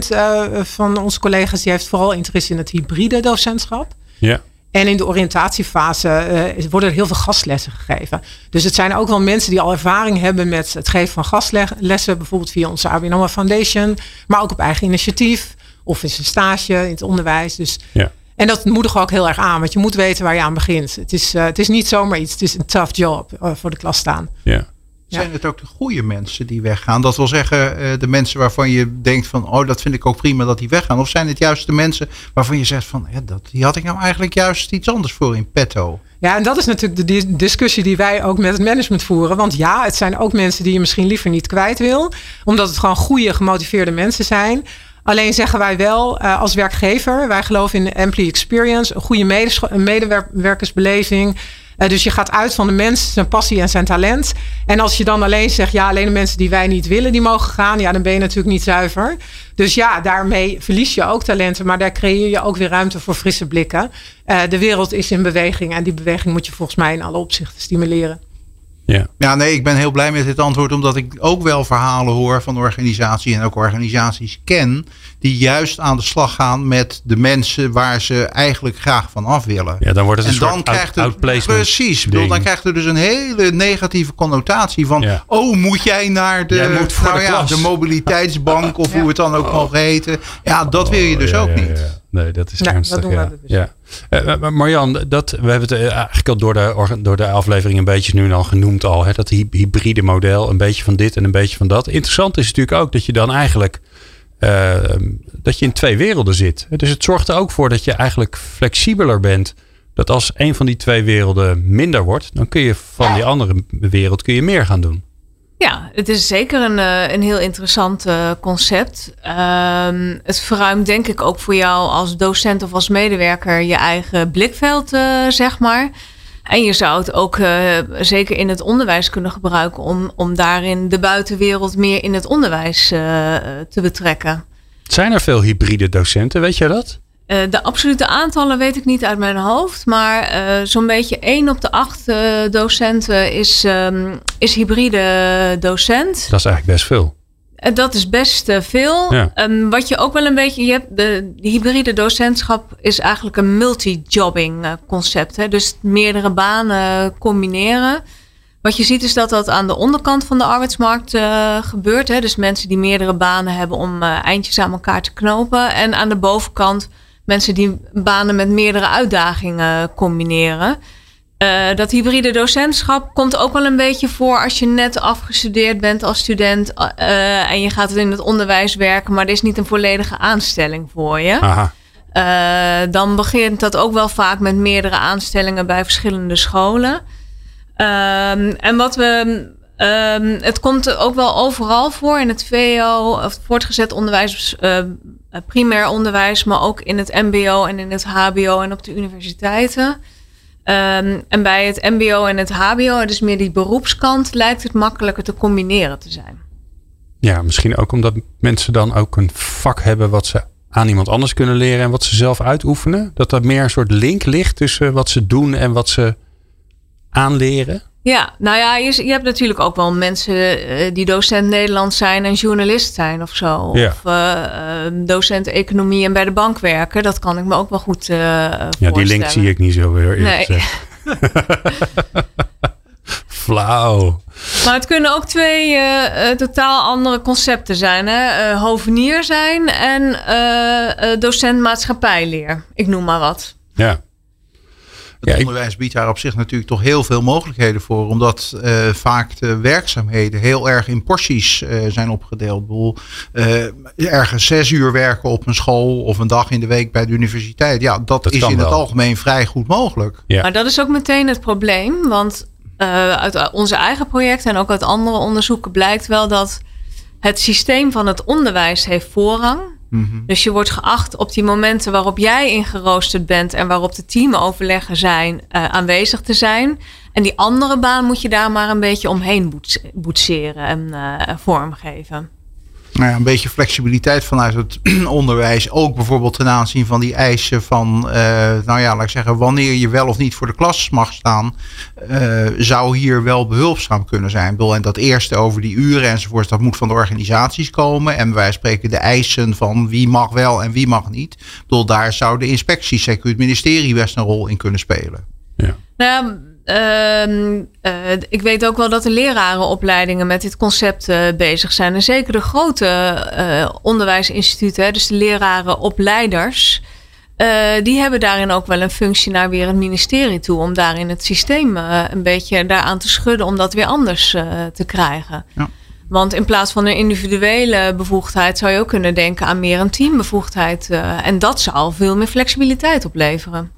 20% eh, van onze collega's die heeft vooral interesse in het hybride docentschap. Ja. En in de oriëntatiefase eh, worden er heel veel gastlessen gegeven. Dus het zijn ook wel mensen die al ervaring hebben met het geven van gastlessen. Bijvoorbeeld via onze ABN Foundation. Maar ook op eigen initiatief. Of in zijn stage in het onderwijs. Dus, Ja. En dat moedigen we ook heel erg aan. Want je moet weten waar je aan begint. Het is, eh, het is niet zomaar iets. Het is een tough job eh, voor de klas staan. Ja. Zijn het ook de goede mensen die weggaan? Dat wil zeggen, eh, de mensen waarvan je denkt van, oh, dat vind ik ook prima dat die weggaan. Of zijn het juist de mensen waarvan je zegt van, ja, dat, die had ik nou eigenlijk juist iets anders voor in petto? Ja, en dat is natuurlijk de dis- discussie die wij ook met het management voeren. Want ja, het zijn ook mensen die je misschien liever niet kwijt wil. Omdat het gewoon goede, gemotiveerde mensen zijn. Alleen zeggen wij wel eh, als werkgever, wij geloven in de employee experience, een goede medewerkersbeleving. Eh, dus je gaat uit van de mens, zijn passie en zijn talent. En als je dan alleen zegt, ja, alleen de mensen die wij niet willen, die mogen gaan, ja, dan ben je natuurlijk niet zuiver. Dus ja, daarmee verlies je ook talenten, maar daar creëer je ook weer ruimte voor frisse blikken. Eh, de wereld is in beweging en die beweging moet je volgens mij in alle opzichten stimuleren. Ja. Ja, nee, ik ben heel blij met dit antwoord, omdat ik ook wel verhalen hoor van organisaties en ook organisaties ken, die juist aan de slag gaan met de mensen waar ze eigenlijk graag van af willen. ja, dan wordt het een en dan soort krijgt out, het outplacement precies. Bedoel, dan krijgt er dus een hele negatieve connotatie van. Ja. Oh, moet jij naar de, Jij moet voor nou de ja, de mobiliteitsbank of Ja. hoe het dan ook mogen heten. Ja, dat wil je dus Ja, ook ja, niet. ja. Nee, dat is Nee, ernstig. dat doen ja. we dus. ja. Eh, maar Marjan, dat, we hebben het eh, eigenlijk al door de, door de aflevering een beetje nu al genoemd al. Hè, dat hy- hybride model, een beetje van dit en een beetje van dat. Interessant is natuurlijk ook dat je dan eigenlijk eh, dat je in twee werelden zit. Dus het zorgt er ook voor dat je eigenlijk flexibeler bent. Dat als een van die twee werelden minder wordt, dan kun je van die andere wereld kun je meer gaan doen. Ja, het is zeker een, eh, een heel interessant eh, concept. Ehm, het verruimt denk ik ook voor jou als docent of als medewerker je eigen blikveld, eh, zeg maar. En je zou het ook eh, zeker in het onderwijs kunnen gebruiken om, om daarin de buitenwereld meer in het onderwijs eh, te betrekken. Zijn er veel hybride docenten, weet je dat? Eh, de absolute aantallen weet ik niet uit mijn hoofd. Maar zo'n beetje 1 op de 8 eh, docenten is, ehm, is hybride docent. Dat is eigenlijk best veel. Eh, Dat is best eh, veel. Ja. Ehm, wat je ook wel een beetje. Je hebt de, de hybride docentschap is eigenlijk een multi-jobbing eh, concept. Hè? Dus meerdere banen combineren. Wat je ziet is dat dat aan de onderkant van de arbeidsmarkt gebeurt. Hè? Dus mensen die meerdere banen hebben om eindjes aan elkaar te knopen. En aan de bovenkant mensen die banen met meerdere uitdagingen combineren. Eh, dat hybride docentschap komt ook wel een beetje voor als je net afgestudeerd bent als student eh, en je gaat in het onderwijs werken, maar er is niet een volledige aanstelling voor je. Aha. Eh, dan begint dat ook wel vaak met meerdere aanstellingen bij verschillende scholen. Ehm, en wat we. ehm, het komt ook wel overal voor in het VO, of het voortgezet onderwijs, eh, primair onderwijs, maar ook in het MBO en in het HBO en op de universiteiten. Ehm, en bij het MBO en het HBO, dus meer die beroepskant, lijkt het makkelijker te combineren te zijn. Ja, misschien ook omdat mensen dan ook een vak hebben wat ze aan iemand anders kunnen leren en wat ze zelf uitoefenen. Dat er meer een soort link ligt tussen wat ze doen en wat ze aanleren. Ja, nou ja, je, je hebt natuurlijk ook wel mensen eh, die docent Nederlands zijn en journalist zijn of zo. Ja. Of eh, eh, docent economie en bij de bank werken. Dat kan ik me ook wel goed eh Ja, die link zie ik niet zo weer. Nee. Flauw. Maar het kunnen ook twee totaal andere concepten zijn. Hè? Eh, hovenier zijn en eh, docent maatschappijleer. Ik noem maar wat. Ja. Het Ja, ik- onderwijs biedt daar op zich natuurlijk toch heel veel mogelijkheden voor. Omdat eh, vaak de werkzaamheden heel erg in porties eh, zijn opgedeeld. Ik bedoel, eh, ergens zes uur werken op een school of een dag in de week bij de universiteit. Ja, dat, Dat is in het algemeen vrij goed mogelijk. Ja. Maar dat is ook meteen het probleem. Want uh, uit onze eigen projecten en ook uit andere onderzoeken blijkt wel dat het systeem van het onderwijs heeft voorrang. Mm Dus je wordt geacht op die momenten waarop jij ingeroosterd bent en waarop de teamoverleggen zijn, uh, aanwezig te zijn. En die andere baan moet je daar maar een beetje omheen boetseren en uh, vormgeven nou ja, een beetje flexibiliteit vanuit het onderwijs. Ook bijvoorbeeld ten aanzien van die eisen van, uh, nou ja, laat ik zeggen, wanneer je wel of niet voor de klas mag staan, uh, zou hier wel behulpzaam kunnen zijn. En dat eerste over die uren enzovoort, dat moet van de organisaties komen. En wij spreken de eisen van wie mag wel en wie mag niet. Ik bedoel, daar zou de inspectie, zeker het ministerie, best een rol in kunnen spelen. Ja. Nou, Uh, uh, ik weet ook wel dat de lerarenopleidingen met dit concept uh, bezig zijn. En zeker de grote uh, onderwijsinstituten, dus de lerarenopleiders, die hebben daarin ook wel een functie naar weer het ministerie toe. Om daarin het systeem een beetje daaraan te schudden om dat weer anders te krijgen. Ja. Want in plaats van een individuele bevoegdheid zou je ook kunnen denken aan meer een teambevoegdheid. en dat zou veel meer flexibiliteit opleveren.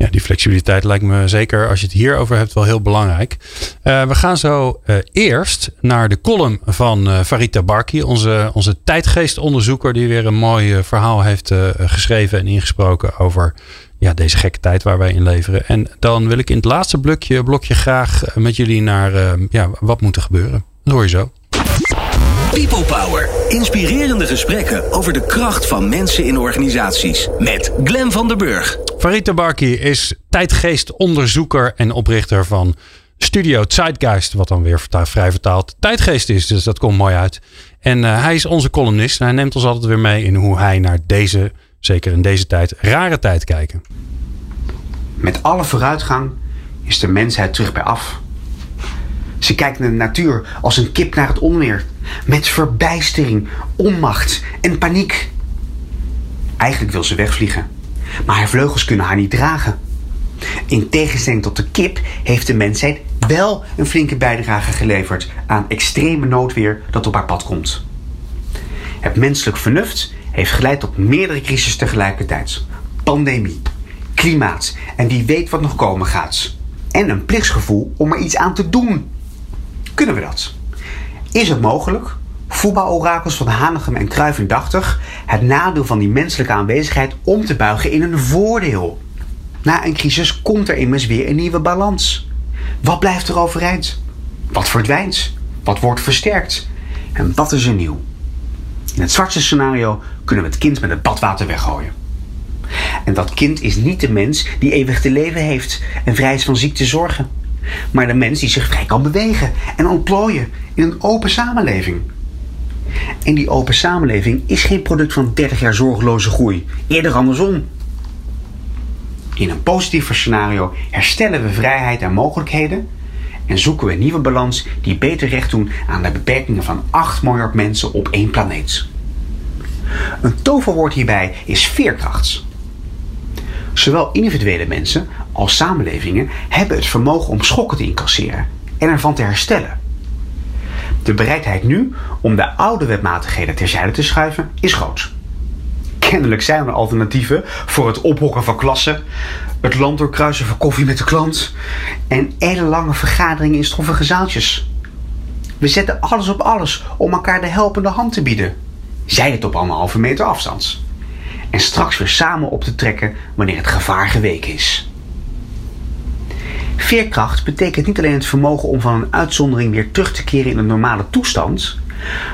Ja, die flexibiliteit lijkt me zeker als je het hierover hebt wel heel belangrijk. Uh, we gaan zo uh, eerst naar de column van uh, Farita Barki, onze, onze tijdgeestonderzoeker, die weer een mooi verhaal heeft geschreven en ingesproken over ja, deze gekke tijd waar wij in leveren. En dan wil ik in het laatste blokje, blokje graag met jullie naar ja, wat moet er gebeuren. Dat hoor je zo. People Power. Inspirerende gesprekken over de kracht van mensen in organisaties. Met Glen van der Burg. Farid Barki is tijdgeestonderzoeker en oprichter van Studio Zeitgeist. Wat dan weer vrij vertaald tijdgeest is. Dus dat komt mooi uit. En uh, hij is onze columnist. En hij neemt ons altijd weer mee in hoe hij naar deze, zeker in deze tijd, rare tijd kijken. Met alle vooruitgang is de mensheid terug bij af. Ze kijkt naar de natuur als een kip naar het onweer. Met verbijstering, onmacht en paniek. Eigenlijk wil ze wegvliegen. Maar haar vleugels kunnen haar niet dragen. In tegenstelling tot de kip heeft de mensheid wel een flinke bijdrage geleverd aan extreme noodweer dat op haar pad komt. Het menselijk vernuft heeft geleid tot meerdere crises tegelijkertijd: pandemie, klimaat en wie weet wat nog komen gaat. En een plichtsgevoel om er iets aan te doen. Kunnen we dat? Is het mogelijk? Voetbalorakels van Hanegem en Cruijff indachtig het nadeel van die menselijke aanwezigheid om te buigen in een voordeel. Na een crisis komt er immers weer een nieuwe balans. Wat blijft er overeind? Wat verdwijnt? Wat wordt versterkt? En wat is er nieuw? In het zwartste scenario kunnen we het kind met het badwater weggooien. En dat kind is niet de mens die eeuwig te leven heeft en vrij is van ziekte zorgen maar de mens die zich vrij kan bewegen en ontplooien in een open samenleving. En die open samenleving is geen product van 30 jaar zorgeloze groei, eerder andersom. In een positiever scenario herstellen we vrijheid en mogelijkheden en zoeken we een nieuwe balans die beter recht doen aan de beperkingen van 8 miljard mensen op één planeet. Een toverwoord hierbij is veerkracht. Zowel individuele mensen als samenlevingen hebben het vermogen om schokken te incasseren en ervan te herstellen. De bereidheid nu om de oude wetmatigheden terzijde te schuiven is groot. Kennelijk zijn er alternatieven voor het ophokken van klassen, het land doorkruisen van koffie met de klant en ellenlange vergaderingen in stoffige zaaltjes. We zetten alles op alles om elkaar de helpende hand te bieden. Zij het op anderhalve meter afstand en straks weer samen op te trekken wanneer het gevaar geweken is. Veerkracht betekent niet alleen het vermogen om van een uitzondering weer terug te keren in een normale toestand,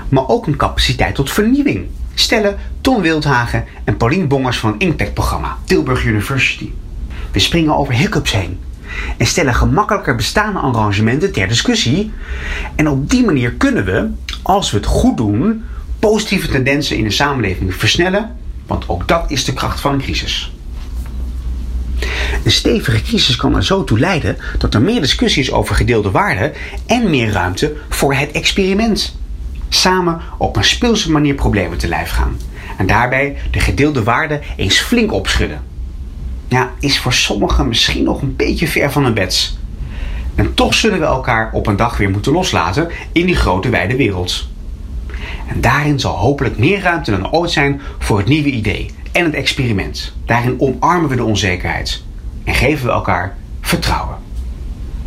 maar ook een capaciteit tot vernieuwing. Stellen Ton Wildhagen en Paulien Bongers van het Impact-programma Tilburg University. We springen over hiccups heen en stellen gemakkelijker bestaande arrangementen ter discussie. En op die manier kunnen we, als we het goed doen, positieve tendensen in de samenleving versnellen want ook dat is de kracht van een crisis. Een stevige crisis kan er zo toe leiden dat er meer discussie is over gedeelde waarden en meer ruimte voor het experiment. Samen op een speelse manier problemen te lijf gaan. En daarbij de gedeelde waarden eens flink opschudden. Ja, is voor sommigen misschien nog een beetje ver van een bed. En toch zullen we elkaar op een dag weer moeten loslaten in die grote wijde wereld. En daarin zal hopelijk meer ruimte dan ooit zijn voor het nieuwe idee en het experiment. Daarin omarmen we de onzekerheid en geven we elkaar vertrouwen.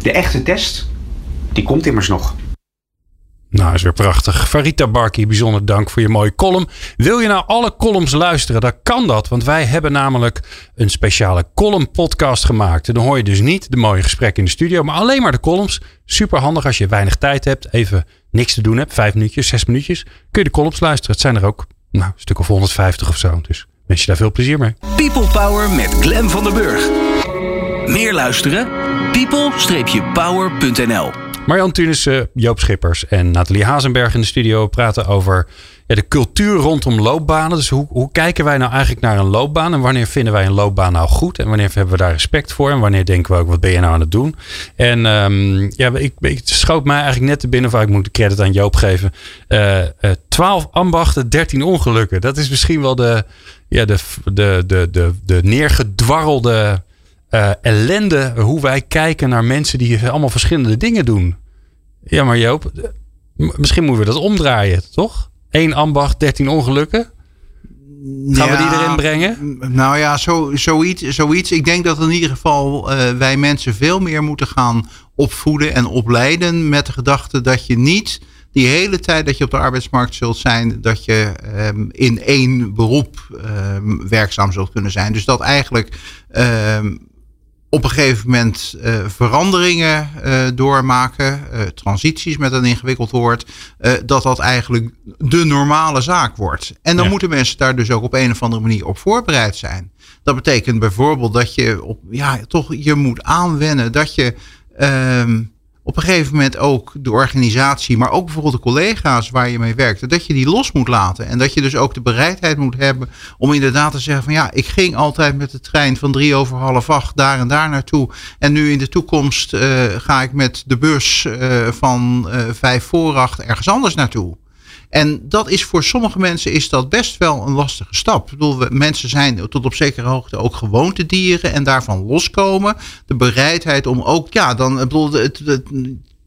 De echte test, die komt immers nog. Nou, is weer prachtig. Farita Barki, bijzonder dank voor je mooie column. Wil je nou alle columns luisteren? Dan kan dat, want wij hebben namelijk een speciale column podcast gemaakt. En dan hoor je dus niet de mooie gesprekken in de studio, maar alleen maar de columns. Super handig als je weinig tijd hebt, even niks te doen hebt, vijf minuutjes, zes minuutjes. Kun je de columns luisteren. Het zijn er ook nou, een stuk of 150 of zo. Dus wens je daar veel plezier mee. People Power met Glen van der Burg. Meer luisteren? people-power.nl Marjan Tunissen, Joop Schippers en Nathalie Hazenberg in de studio praten over ja, de cultuur rondom loopbanen. Dus hoe, hoe kijken wij nou eigenlijk naar een loopbaan? En wanneer vinden wij een loopbaan nou goed? En wanneer hebben we daar respect voor? En wanneer denken we ook, wat ben je nou aan het doen? En um, ja, ik, ik schoot mij eigenlijk net te binnen, waar ik moet de credit aan Joop geven. Uh, uh, 12 ambachten, 13 ongelukken. Dat is misschien wel de, ja, de, de, de, de, de neergedwarrelde uh, ellende hoe wij kijken naar mensen die allemaal verschillende dingen doen. Ja, maar Joop, misschien moeten we dat omdraaien, toch? Eén ambacht, dertien ongelukken. Gaan ja, we die erin brengen? Nou ja, zo, zoiets, zoiets. Ik denk dat in ieder geval uh, wij mensen veel meer moeten gaan opvoeden en opleiden met de gedachte dat je niet die hele tijd dat je op de arbeidsmarkt zult zijn, dat je um, in één beroep um, werkzaam zult kunnen zijn. Dus dat eigenlijk um, op een gegeven moment uh, veranderingen uh, doormaken, uh, transities met een ingewikkeld woord, dat dat eigenlijk de normale zaak wordt. En dan ja. moeten mensen daar dus ook op een of andere manier op voorbereid zijn. Dat betekent bijvoorbeeld dat je op, ja, toch je moet aanwennen dat je um, op een gegeven moment ook de organisatie, maar ook bijvoorbeeld de collega's waar je mee werkt, dat je die los moet laten. En dat je dus ook de bereidheid moet hebben om inderdaad te zeggen van ja, ik ging altijd met de trein van drie over half acht daar en daar naartoe. En nu in de toekomst uh, ga ik met de bus uh, van uh, vijf voor acht ergens anders naartoe. En dat is voor sommige mensen is dat best wel een lastige stap. Ik bedoel, mensen zijn tot op zekere hoogte ook gewoontedieren en daarvan loskomen. De bereidheid om ook, ja, dan, ik bedoel, het, het,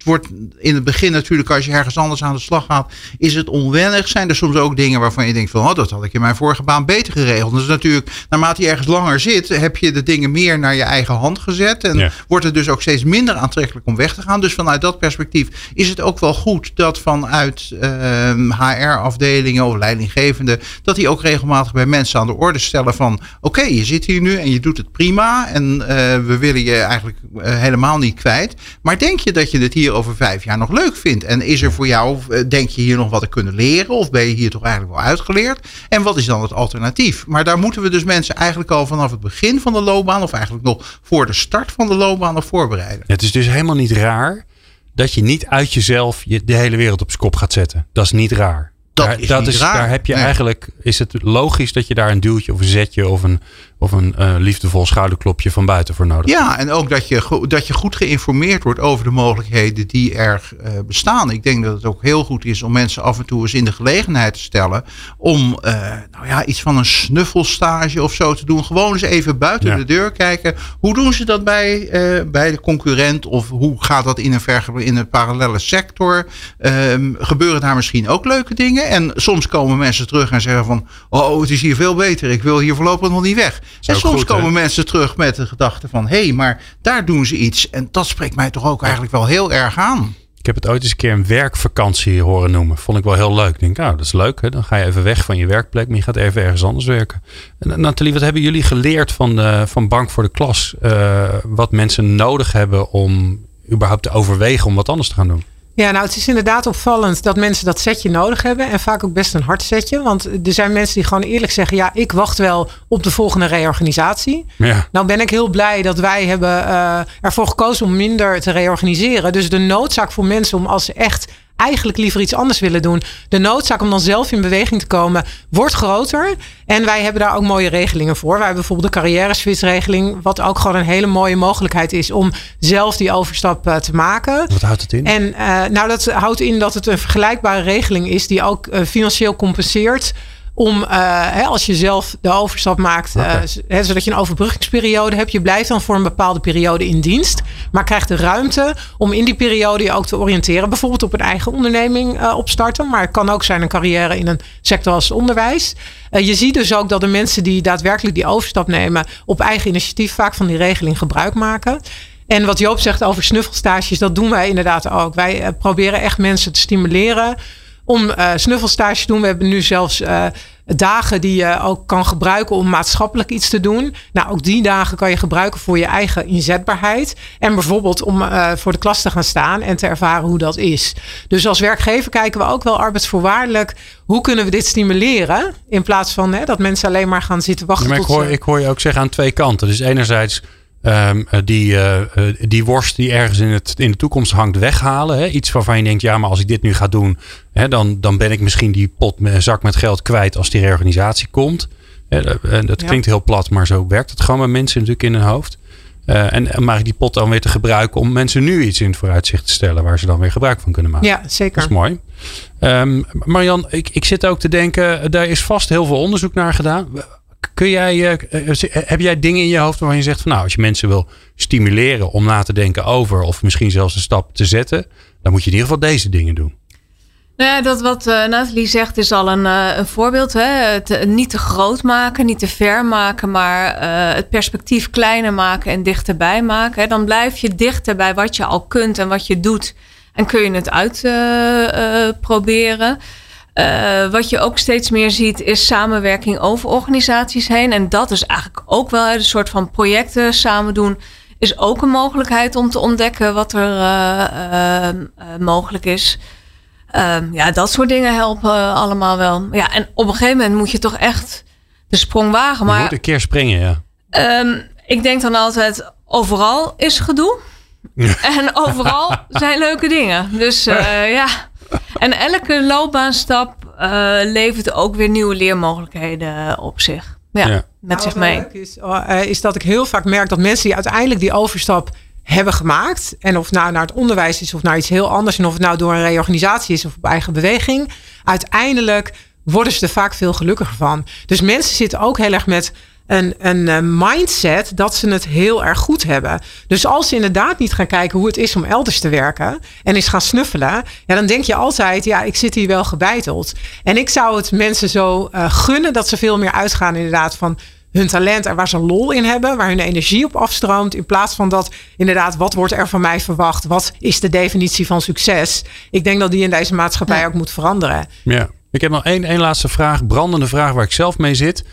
wordt in het begin natuurlijk, als je ergens anders aan de slag gaat, is het onwennig. Zijn er soms ook dingen waarvan je denkt van, oh, dat had ik in mijn vorige baan beter geregeld. Dus natuurlijk, naarmate je ergens langer zit, heb je de dingen meer naar je eigen hand gezet. En ja. wordt het dus ook steeds minder aantrekkelijk om weg te gaan. Dus vanuit dat perspectief is het ook wel goed dat vanuit uh, HR-afdelingen of leidinggevenden, dat die ook regelmatig bij mensen aan de orde stellen van, oké, okay, je zit hier nu en je doet het prima. En uh, we willen je eigenlijk uh, helemaal niet kwijt. Maar denk je dat je dit hier over vijf jaar nog leuk vindt? En is er voor jou, denk je hier nog wat te kunnen leren? Of ben je hier toch eigenlijk wel uitgeleerd? En wat is dan het alternatief? Maar daar moeten we dus mensen eigenlijk al vanaf het begin van de loopbaan, of eigenlijk nog voor de start van de loopbaan, op voorbereiden. Het is dus helemaal niet raar dat je niet uit jezelf je de hele wereld op zijn kop gaat zetten. Dat is niet raar. Dat daar, is dat is, raar. Daar heb je Nee. eigenlijk, is het logisch dat je daar een duwtje of een zetje of een, of een uh, liefdevol schouderklopje van buiten voor nodig. Ja, en ook dat je, dat je goed geïnformeerd wordt over de mogelijkheden die er uh, bestaan. Ik denk dat het ook heel goed is om mensen af en toe eens in de gelegenheid te stellen om uh, nou ja, iets van een snuffelstage of zo te doen. Gewoon eens even buiten Ja. de deur kijken. Hoe doen ze dat bij, eh, bij de concurrent? Of hoe gaat dat in een, verge- in een parallele sector? Ehm, gebeuren daar misschien ook leuke dingen? En soms komen mensen terug en zeggen van... oh, het is hier veel beter. Ik wil hier voorlopig nog niet weg. En soms goed, hè? komen mensen terug met de gedachte van... hé, hey, maar daar doen ze iets. En dat spreekt mij toch ook eigenlijk wel heel erg aan. Ik heb het ooit eens een keer een werkvakantie horen noemen. Vond ik wel heel leuk. Ik denk, nou, dat is leuk. Hè? Dan ga je even weg van je werkplek, maar je gaat even ergens anders werken. En, Nathalie, wat hebben jullie geleerd van, de, van Bank voor de Klas? Uh, wat mensen nodig hebben om überhaupt te overwegen om wat anders te gaan doen? Ja, nou het is inderdaad opvallend dat mensen dat setje nodig hebben. En vaak ook best een hard setje. Want er zijn mensen die gewoon eerlijk zeggen... ja, ik wacht wel op de volgende reorganisatie. Ja. Nou ben ik heel blij dat wij hebben uh, ervoor gekozen om minder te reorganiseren. Dus de noodzaak voor mensen om als ze echt eigenlijk liever iets anders willen doen. De noodzaak om dan zelf in beweging te komen wordt groter. En wij hebben daar ook mooie regelingen voor. Wij hebben bijvoorbeeld de carrière switch-regeling. Wat ook gewoon een hele mooie mogelijkheid is om zelf die overstap uh, te maken. Wat houdt het in? En uh, nou, dat houdt in dat het een vergelijkbare regeling is die ook uh, financieel compenseert om hè, als je zelf de overstap maakt, okay. uh, hè, zodat je een overbruggingsperiode hebt. Je blijft dan voor een bepaalde periode in dienst, maar krijgt de ruimte om in die periode je ook te oriënteren. Bijvoorbeeld op een eigen onderneming uh, opstarten, maar het kan ook zijn een carrière in een sector als onderwijs. Je ziet dus ook dat de mensen die daadwerkelijk die overstap nemen, op eigen initiatief vaak van die regeling gebruik maken. En wat Joop zegt over snuffelstages, dat doen wij inderdaad ook. Wij proberen echt mensen te stimuleren om uh, snuffelstage te doen. We hebben nu zelfs uh, dagen die je ook kan gebruiken om maatschappelijk iets te doen. Nou, ook die dagen kan je gebruiken voor je eigen inzetbaarheid. En bijvoorbeeld om uh, voor de klas te gaan staan en te ervaren hoe dat is. Dus als werkgever kijken we ook wel arbeidsvoorwaardelijk. Hoe kunnen we dit stimuleren? In plaats van hè, dat mensen alleen maar gaan zitten wachten. Ja, maar ik, hoor, ik hoor je ook zeggen aan twee kanten. Dus enerzijds Um, die, uh, die worst die ergens in, het, in de toekomst hangt weghalen. Hè? Iets waarvan je denkt, ja, maar als ik dit nu ga doen, hè, dan, dan ben ik misschien die pot met zak met geld kwijt als die reorganisatie komt. En dat klinkt heel plat, maar zo werkt het gewoon bij mensen natuurlijk in hun hoofd. Uh, en, ik die pot dan weer te gebruiken om mensen nu iets in het vooruitzicht te stellen waar ze dan weer gebruik van kunnen maken. Ja, zeker. Dat is mooi. Um, Marian, ik, ik zit ook te denken, daar is vast heel veel onderzoek naar gedaan. Kun jij, uh, heb jij dingen in je hoofd waarvan je zegt van nou, als je mensen wil stimuleren om na te denken over of misschien zelfs een stap te zetten, dan moet je in ieder geval deze dingen doen. Nou ja, dat wat Nathalie zegt is al een, een voorbeeld. Hè? Het niet te groot maken, niet te ver maken, maar het perspectief kleiner maken en dichterbij maken. Hè? Dan blijf je dichter bij wat je al kunt en wat je doet. En kun je het uitproberen. Wat je ook steeds meer ziet is samenwerking over organisaties heen. En dat is eigenlijk ook wel een soort van projecten samen doen. Is ook een mogelijkheid om te ontdekken wat er uh, uh, mogelijk is. Ehm, ja, dat soort dingen helpen allemaal wel. Ja, en op een gegeven moment moet je toch echt de sprong wagen. Maar, je moet een keer springen, ja. Um, ik denk dan altijd, overal is gedoe. en overal zijn leuke dingen. Dus ja... En elke loopbaanstap uh, levert ook weer nieuwe leermogelijkheden op zich. Ja, met nou, zich mee. Is, uh, is dat ik heel vaak merk dat mensen die uiteindelijk die overstap hebben gemaakt. En of nou naar het onderwijs is of naar iets heel anders. En of het nou door een reorganisatie is of op eigen beweging. Uiteindelijk worden ze er vaak veel gelukkiger van. Dus mensen zitten ook heel erg met een, een eh, mindset dat ze het heel erg goed hebben. Dus als ze inderdaad niet gaan kijken hoe het is om elders te werken en eens gaan snuffelen, ja, dan denk je altijd, ja, ik zit hier wel gebeiteld. En ik zou het mensen zo uh, gunnen dat ze veel meer uitgaan inderdaad van hun talent en waar ze lol in hebben, waar hun energie op afstroomt, in plaats van dat inderdaad, wat wordt er van mij verwacht? Wat is de definitie van succes? Ik denk dat die in deze maatschappij ja. ook moet veranderen. Ja, ik heb nog één, één laatste vraag, brandende vraag waar ik zelf mee zit.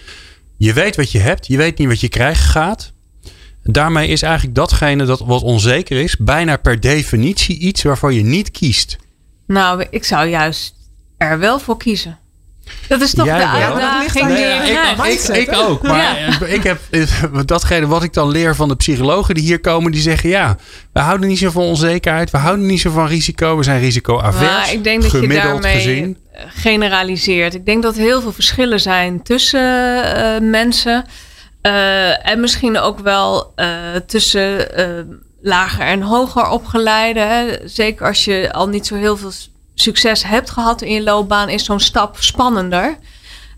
Je weet wat je hebt, je weet niet wat je krijgen gaat. Daarmee is eigenlijk datgene dat wat onzeker is, bijna per definitie iets waarvan je niet kiest. Nou, ik zou juist er wel voor kiezen. Dat is toch Jij de wel? uitdaging Nee, ja, ik, ik, ik ook. Maar ik heb datgene wat ik dan leer van de psychologen die hier komen, die zeggen ja, we houden niet zo van onzekerheid, we houden niet zo van risico, we zijn risicoavers. Maar ik denk dat je gemiddeld daarmee gezien. Generaliseert. Ik denk dat er heel veel verschillen zijn tussen eh, mensen. Eh, en misschien ook wel eh, tussen eh, lager en hoger opgeleide. Hè. Zeker als je al niet zo heel veel succes hebt gehad in je loopbaan, is zo'n stap spannender.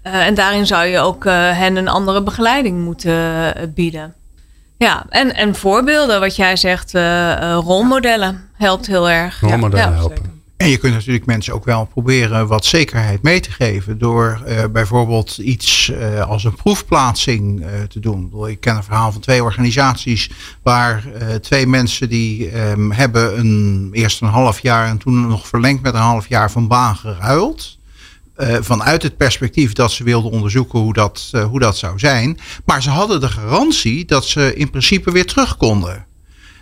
Eh, en daarin zou je ook eh, hen een andere begeleiding moeten bieden. Ja, en, en voorbeelden, wat jij zegt, rolmodellen helpt heel erg. Rolmodellen Ja, helpen. En je kunt natuurlijk mensen ook wel proberen wat zekerheid mee te geven. Door eh, bijvoorbeeld iets eh, als een proefplaatsing eh, te doen. Ik ken een verhaal van twee organisaties waar twee mensen die ehm, hebben een, eerst een half jaar en toen nog verlengd met een half jaar van baan geruild. Vanuit het perspectief dat ze wilden onderzoeken hoe dat, hoe dat zou zijn. Maar ze hadden de garantie dat ze in principe weer terug konden.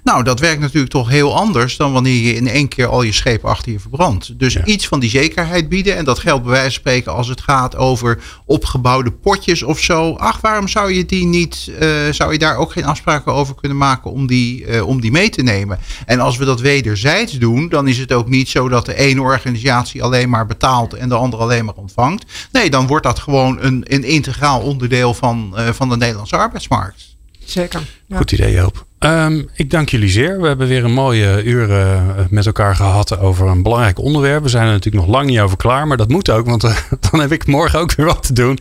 Nou, dat werkt natuurlijk toch heel anders dan wanneer je in één keer al je schepen achter je verbrandt. Dus Ja. iets van die zekerheid bieden. En dat geldt bij wijze van spreken als het gaat over opgebouwde potjes of zo. Ach, waarom zou je die niet, eh, zou je daar ook geen afspraken over kunnen maken om die, eh, om die mee te nemen? En als we dat wederzijds doen, dan is het ook niet zo dat de ene organisatie alleen maar betaalt en de andere alleen maar ontvangt. Nee, dan wordt dat gewoon een, een integraal onderdeel van, eh, van de Nederlandse arbeidsmarkt. Zeker. Ja. Goed idee, Joop. Ehm, ik dank jullie zeer. We hebben weer een mooie uur eh, met elkaar gehad over een belangrijk onderwerp. We zijn er natuurlijk nog lang niet over klaar, maar dat moet ook, want eh, dan heb ik morgen ook weer wat te doen.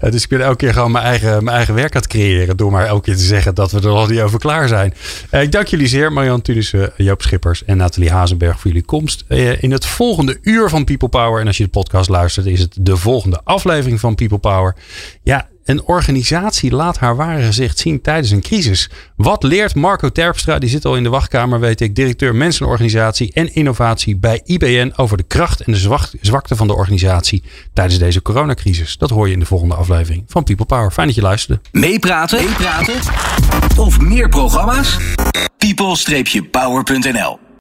Eh, dus ik ben elke keer gewoon mijn eigen, mijn eigen werk aan het creëren. Door maar elke keer te zeggen dat we er nog niet over klaar zijn. Eh, ik dank jullie zeer, Marjan Tulissen, Joop Schippers en Nathalie Hazenberg voor jullie komst. Eh, in het volgende uur van People Power, en als je de podcast luistert, is het de volgende aflevering van People Power. Ja, Een organisatie laat haar ware gezicht zien tijdens een crisis. Wat leert Marco Terpstra, die zit al in de wachtkamer, weet ik, directeur mensenorganisatie en innovatie bij IBN over de kracht en de zwakte van de organisatie tijdens deze coronacrisis? Dat hoor je in de volgende aflevering van People Power. Fijn dat je luisterde. Meepraten? Meepraten? Of meer programma's? people-power.nl